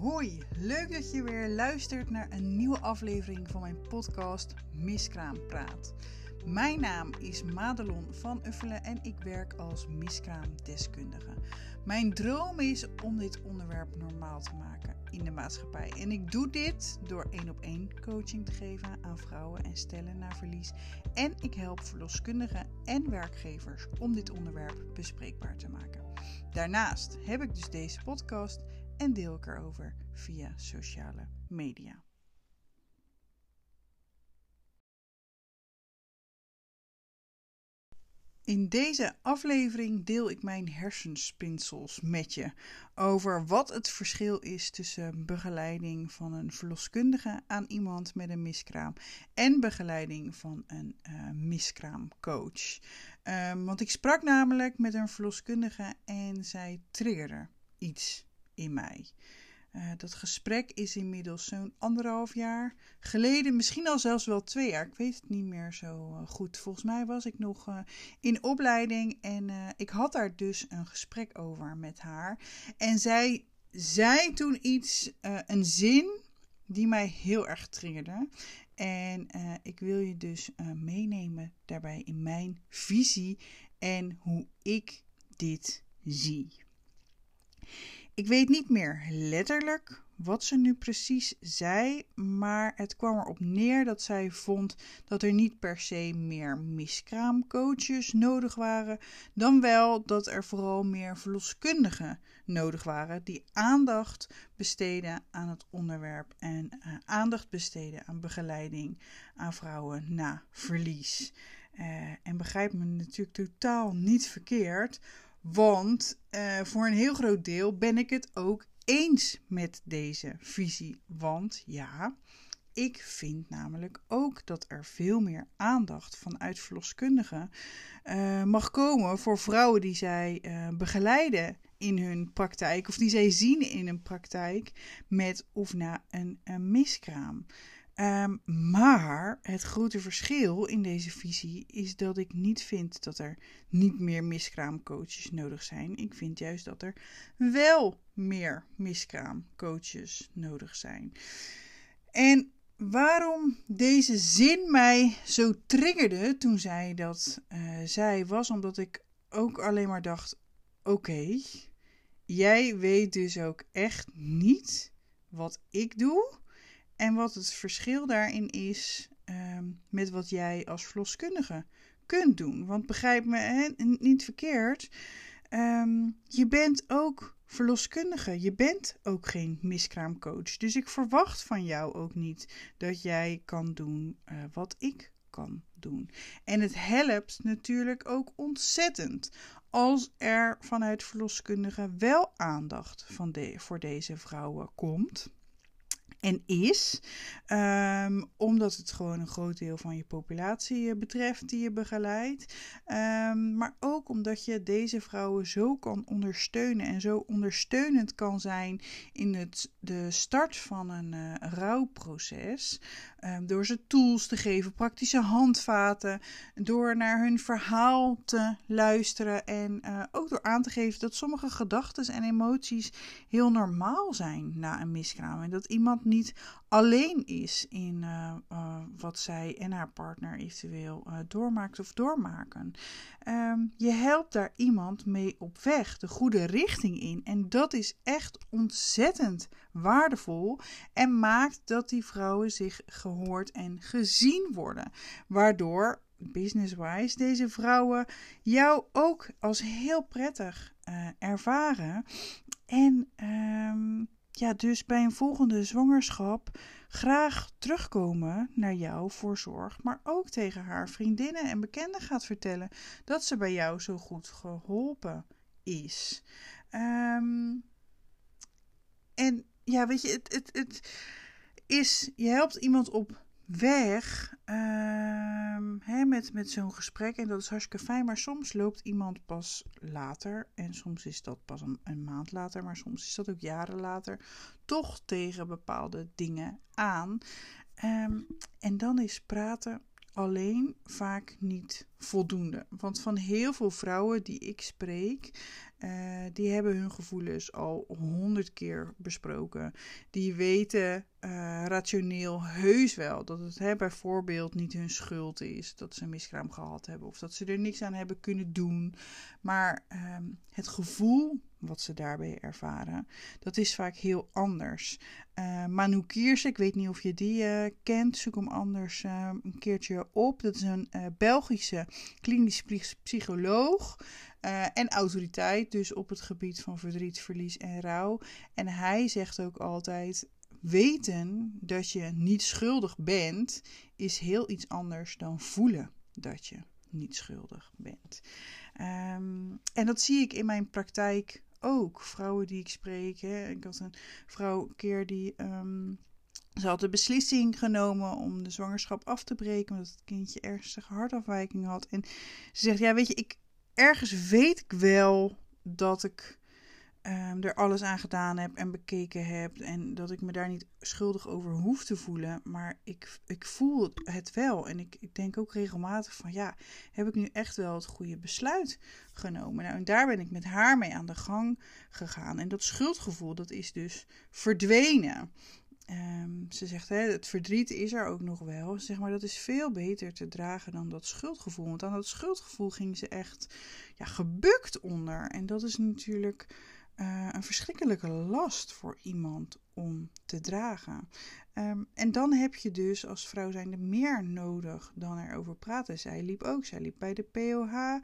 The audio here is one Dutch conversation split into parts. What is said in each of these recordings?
Hoi, leuk dat je weer luistert naar een nieuwe aflevering van mijn podcast Miskraam Praat. Mijn naam is Madelon van Uffelen en ik werk als miskraamdeskundige. Mijn droom is om dit onderwerp normaal te maken in de maatschappij. En ik doe dit door één op één coaching te geven aan vrouwen en stellen naar verlies. En ik help verloskundigen en werkgevers om dit onderwerp bespreekbaar te maken. Daarnaast heb ik dus deze podcast en deel ik erover via sociale media. In deze aflevering deel ik mijn hersenspinsels met je over wat het verschil is tussen begeleiding van een verloskundige aan iemand met een miskraam en begeleiding van een uh, miskraamcoach. Um, want ik sprak namelijk met een verloskundige en zij triggerde iets in mij. Uh, dat gesprek is inmiddels zo'n anderhalf jaar geleden, misschien al zelfs wel twee jaar. Ik weet het niet meer zo uh, goed. Volgens mij was ik nog uh, in opleiding en ik had daar dus een gesprek over met haar. En zij zei toen iets, een zin die mij heel erg triggerde. En ik wil je dus meenemen daarbij in mijn visie en hoe ik dit zie. Ik weet niet meer letterlijk wat ze nu precies zei, maar het kwam erop neer dat zij vond dat er niet per se meer miskraamcoaches nodig waren, dan wel dat er vooral meer verloskundigen nodig waren die aandacht besteden aan het onderwerp en uh, aandacht besteden aan begeleiding aan vrouwen na verlies. Uh, en begrijp me natuurlijk totaal niet verkeerd. Want uh, voor een heel groot deel ben ik het ook eens met deze visie. Want ja, ik vind namelijk ook dat er veel meer aandacht vanuit verloskundigen uh, mag komen voor vrouwen die zij uh, begeleiden in hun praktijk of die zij zien in een praktijk met of na een, een miskraam. Um, maar het grote verschil in deze visie is dat ik niet vind dat er niet meer miskraamcoaches nodig zijn. Ik vind juist dat er wel meer miskraamcoaches nodig zijn. En waarom deze zin mij zo triggerde toen zij dat uh, zei, was omdat ik ook alleen maar dacht: oké, jij weet dus ook echt niet wat ik doe en wat het verschil daarin is um, met wat jij als verloskundige kunt doen. Want begrijp me niet verkeerd. Um, je bent ook verloskundige. Je bent ook geen miskraamcoach. Dus ik verwacht van jou ook niet dat jij kan doen uh, wat ik kan doen. En het helpt natuurlijk ook ontzettend als er vanuit verloskundige wel aandacht van de, voor deze vrouwen komt en is. Um, omdat het gewoon een groot deel van je populatie eh, betreft die je begeleidt. Um, maar ook omdat je deze vrouwen zo kan ondersteunen en zo ondersteunend kan zijn in het, de start van een uh, rouwproces. Um, door ze tools te geven, praktische handvaten, door naar hun verhaal te luisteren en uh, ook door aan te geven dat sommige gedachten en emoties heel normaal zijn na een miskraam. En dat iemand niet alleen is in uh, uh, wat zij en haar partner eventueel doormaakt of doormaken. Um, je helpt daar iemand mee op weg, de goede richting in. En dat is echt ontzettend waardevol en maakt dat die vrouwen zich gehoord en gezien worden. Waardoor business-wise deze vrouwen jou ook als heel prettig ervaren. En um, ja, dus bij een volgende zwangerschap graag terugkomen naar jou voor zorg, maar ook tegen haar vriendinnen en bekenden gaat vertellen dat ze bij jou zo goed geholpen is. Um, en ja, weet je, het, het, het is, je helpt iemand op weg uh, hè, met, met zo'n gesprek. En dat is hartstikke fijn. Maar soms loopt iemand pas later. En soms is dat pas een, maand later. Maar soms is dat ook jaren later. Toch tegen bepaalde dingen aan. Um, en dan is praten alleen vaak niet voldoende. Want van heel veel vrouwen die ik spreek, uh, die hebben hun gevoelens al honderd keer besproken. Die weten uh, rationeel heus wel dat het hè, bijvoorbeeld niet hun schuld is dat ze een miskraam gehad hebben of dat ze er niks aan hebben kunnen doen. Maar um, het gevoel wat ze daarbij ervaren, dat is vaak heel anders. Uh, Manu ik weet niet of je die uh, kent, zoek hem anders uh, een keertje op. Dat is een Belgische klinisch psycholoog. En autoriteit, dus op het gebied van verdriet, verlies en rouw. En hij zegt ook altijd: weten dat je niet schuldig bent, is heel iets anders dan voelen dat je niet schuldig bent. Um, en dat zie ik in mijn praktijk ook. Vrouwen die ik spreek. Hè. Ik had een vrouw een keer die. Um, ze had de beslissing genomen om de zwangerschap af te breken, omdat het kindje ernstige hartafwijking had. En ze zegt: Ja, weet je, ik, ergens weet ik wel dat ik um, er alles aan gedaan heb en bekeken heb. En dat ik me daar niet schuldig over hoef te voelen. Maar ik, ik voel het wel. En ik, ik denk ook regelmatig van ja, heb ik nu echt wel het goede besluit genomen? Nou, en daar ben ik met haar mee aan de gang gegaan. En dat schuldgevoel, dat is dus verdwenen. Um, ze zegt, hè, het verdriet is er ook nog wel. Zeg maar, dat is veel beter te dragen dan dat schuldgevoel. Want aan dat schuldgevoel ging ze echt ja, gebukt onder. En dat is natuurlijk uh, een verschrikkelijke last voor iemand om te dragen. Um, en dan heb je dus als vrouw zijnde meer nodig dan erover praten. Zij liep ook, zij liep bij de POH,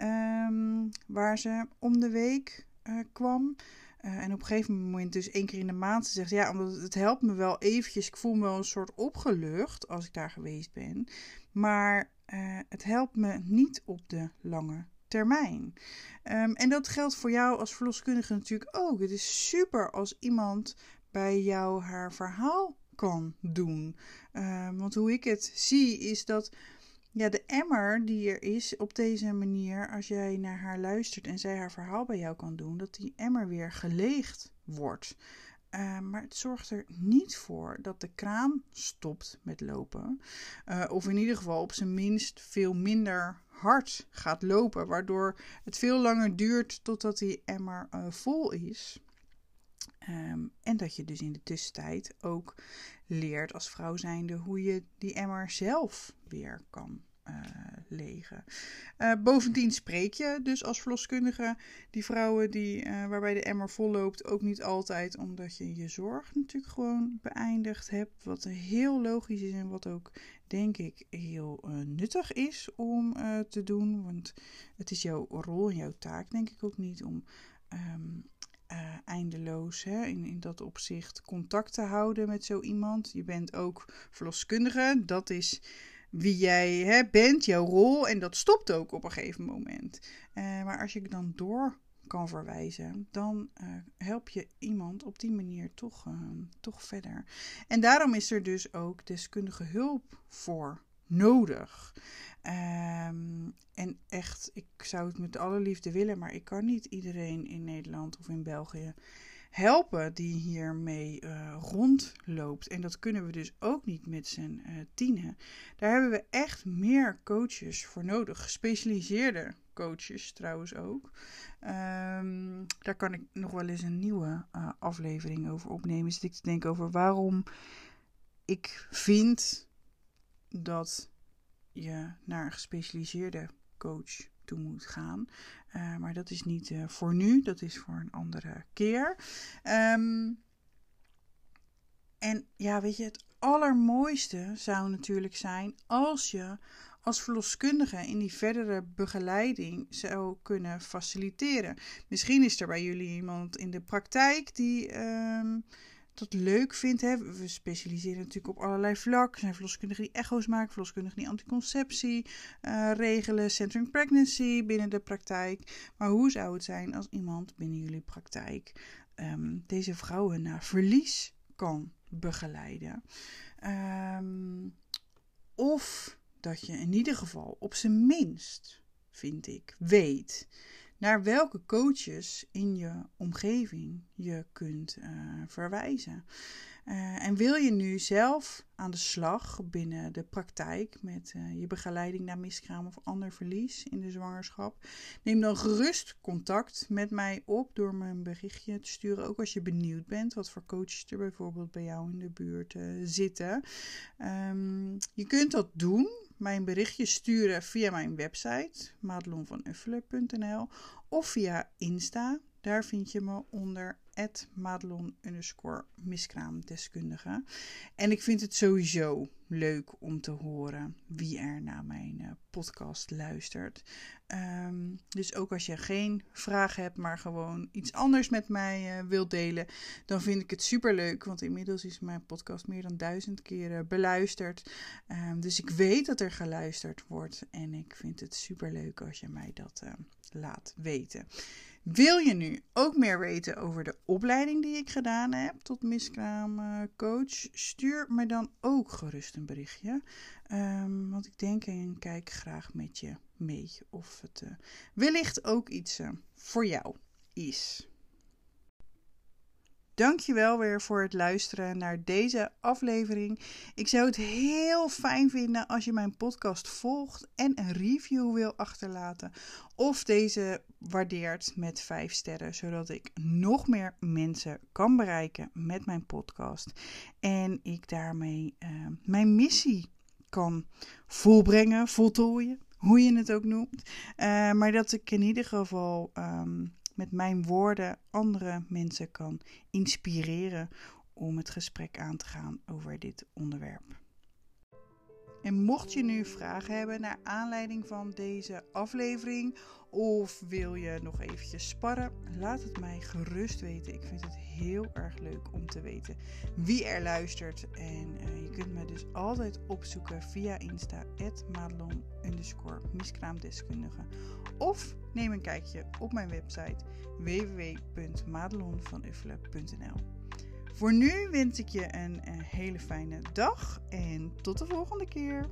um, waar ze om de week uh, kwam. Uh, en op een gegeven moment, dus één keer in de maand, ze zegt ja, omdat het helpt me wel eventjes. Ik voel me wel een soort opgelucht als ik daar geweest ben. Maar het helpt me niet op de lange termijn. Um, en dat geldt voor jou als verloskundige natuurlijk ook. Het is super als iemand bij jou haar verhaal kan doen. Um, want hoe ik het zie is dat ja, de emmer die er is op deze manier, als jij naar haar luistert en zij haar verhaal bij jou kan doen, dat die emmer weer geleegd wordt. Uh, maar het zorgt er niet voor dat de kraan stopt met lopen. Uh, of in ieder geval op zijn minst veel minder hard gaat lopen. Waardoor het veel langer duurt totdat die emmer uh, vol is. Um, en dat je dus in de tussentijd ook leert als vrouw zijnde hoe je die emmer zelf weer kan uh, legen. Uh, bovendien spreek je dus als verloskundige die vrouwen die, uh, waarbij de emmer vol loopt ook niet altijd omdat je je zorg natuurlijk gewoon beëindigd hebt. Wat heel logisch is en wat ook denk ik heel nuttig is om te doen. Want het is jouw rol en jouw taak denk ik ook niet om uh, eindeloos hè, in, in dat opzicht contact te houden met zo iemand. Je bent ook verloskundige. Dat is wie jij hè, bent, jouw rol. En dat stopt ook op een gegeven moment. Uh, maar als je dan door kan verwijzen, dan uh, help je iemand op die manier toch, toch verder. En daarom is er dus ook deskundige hulp voor nodig. Um, en echt, ik zou het met alle liefde willen, maar ik kan niet iedereen in Nederland of in België helpen die hiermee uh, rondloopt. En dat kunnen we dus ook niet met z'n uh, tienen. Daar hebben we echt meer coaches voor nodig. Gespecialiseerde coaches trouwens ook. Um, daar kan ik nog wel eens een nieuwe uh, aflevering over opnemen. Zit ik te denken over waarom ik vind dat je naar een gespecialiseerde coach toe moet gaan. Uh, maar dat is niet uh, voor nu, dat is voor een andere keer. Um, en ja, weet je, het allermooiste zou natuurlijk zijn als je als verloskundige in die verdere begeleiding zou kunnen faciliteren. Misschien is er bij jullie iemand in de praktijk die. Um, dat leuk vindt. Hè. We specialiseren natuurlijk op allerlei vlakken. Er zijn verloskundigen die echo's maken, verloskundigen die anticonceptie uh, regelen, centering pregnancy binnen de praktijk. Maar hoe zou het zijn als iemand binnen jullie praktijk um, deze vrouwen naar verlies kan begeleiden? Um, of dat je in ieder geval op zijn minst, vind ik, weet naar welke coaches in je omgeving je kunt uh, verwijzen. Uh, en wil je nu zelf aan de slag binnen de praktijk met uh, je begeleiding naar miskraam of ander verlies in de zwangerschap? Neem dan gerust contact met mij op door me een berichtje te sturen. Ook als je benieuwd bent wat voor coaches er bijvoorbeeld bij jou in de buurt zitten. Um, je kunt dat doen mijn berichtje sturen via mijn website madelonvanuffelen.nl of via Insta. Daar vind je me onder madelon miskraamdeskundige. En ik vind het sowieso leuk om te horen wie er naar mijn uh, podcast luistert. Um, dus ook als je geen vraag hebt, maar gewoon iets anders met mij uh, wilt delen, dan vind ik het super leuk. Want inmiddels is mijn podcast meer dan duizend keren beluisterd. Um, dus ik weet dat er geluisterd wordt. En ik vind het super leuk als je mij dat uh, laat weten. Wil je nu ook meer weten over de opleiding die ik gedaan heb tot miskraamcoach? Stuur me dan ook gerust een berichtje. Um, want ik denk en kijk graag met je mee of het uh, wellicht ook iets uh, voor jou is. Dankjewel weer voor het luisteren naar deze aflevering. Ik zou het heel fijn vinden als je mijn podcast volgt en een review wil achterlaten. Of deze waardeert met 5 sterren, zodat ik nog meer mensen kan bereiken met mijn podcast. En ik daarmee uh, mijn missie kan volbrengen, voltooien, hoe je het ook noemt. Uh, maar dat ik in ieder geval. Um, met mijn woorden andere mensen kan inspireren om het gesprek aan te gaan over dit onderwerp. En mocht je nu vragen hebben naar aanleiding van deze aflevering of wil je nog eventjes sparren, laat het mij gerust weten. Ik vind het heel erg leuk om te weten wie er luistert. En uh, je kunt me dus altijd opzoeken via Insta, madelon miskraamdeskundige. Of neem een kijkje op mijn website www.madelonvanuffelen.nl Voor nu wens ik je een, een hele fijne dag en tot de volgende keer.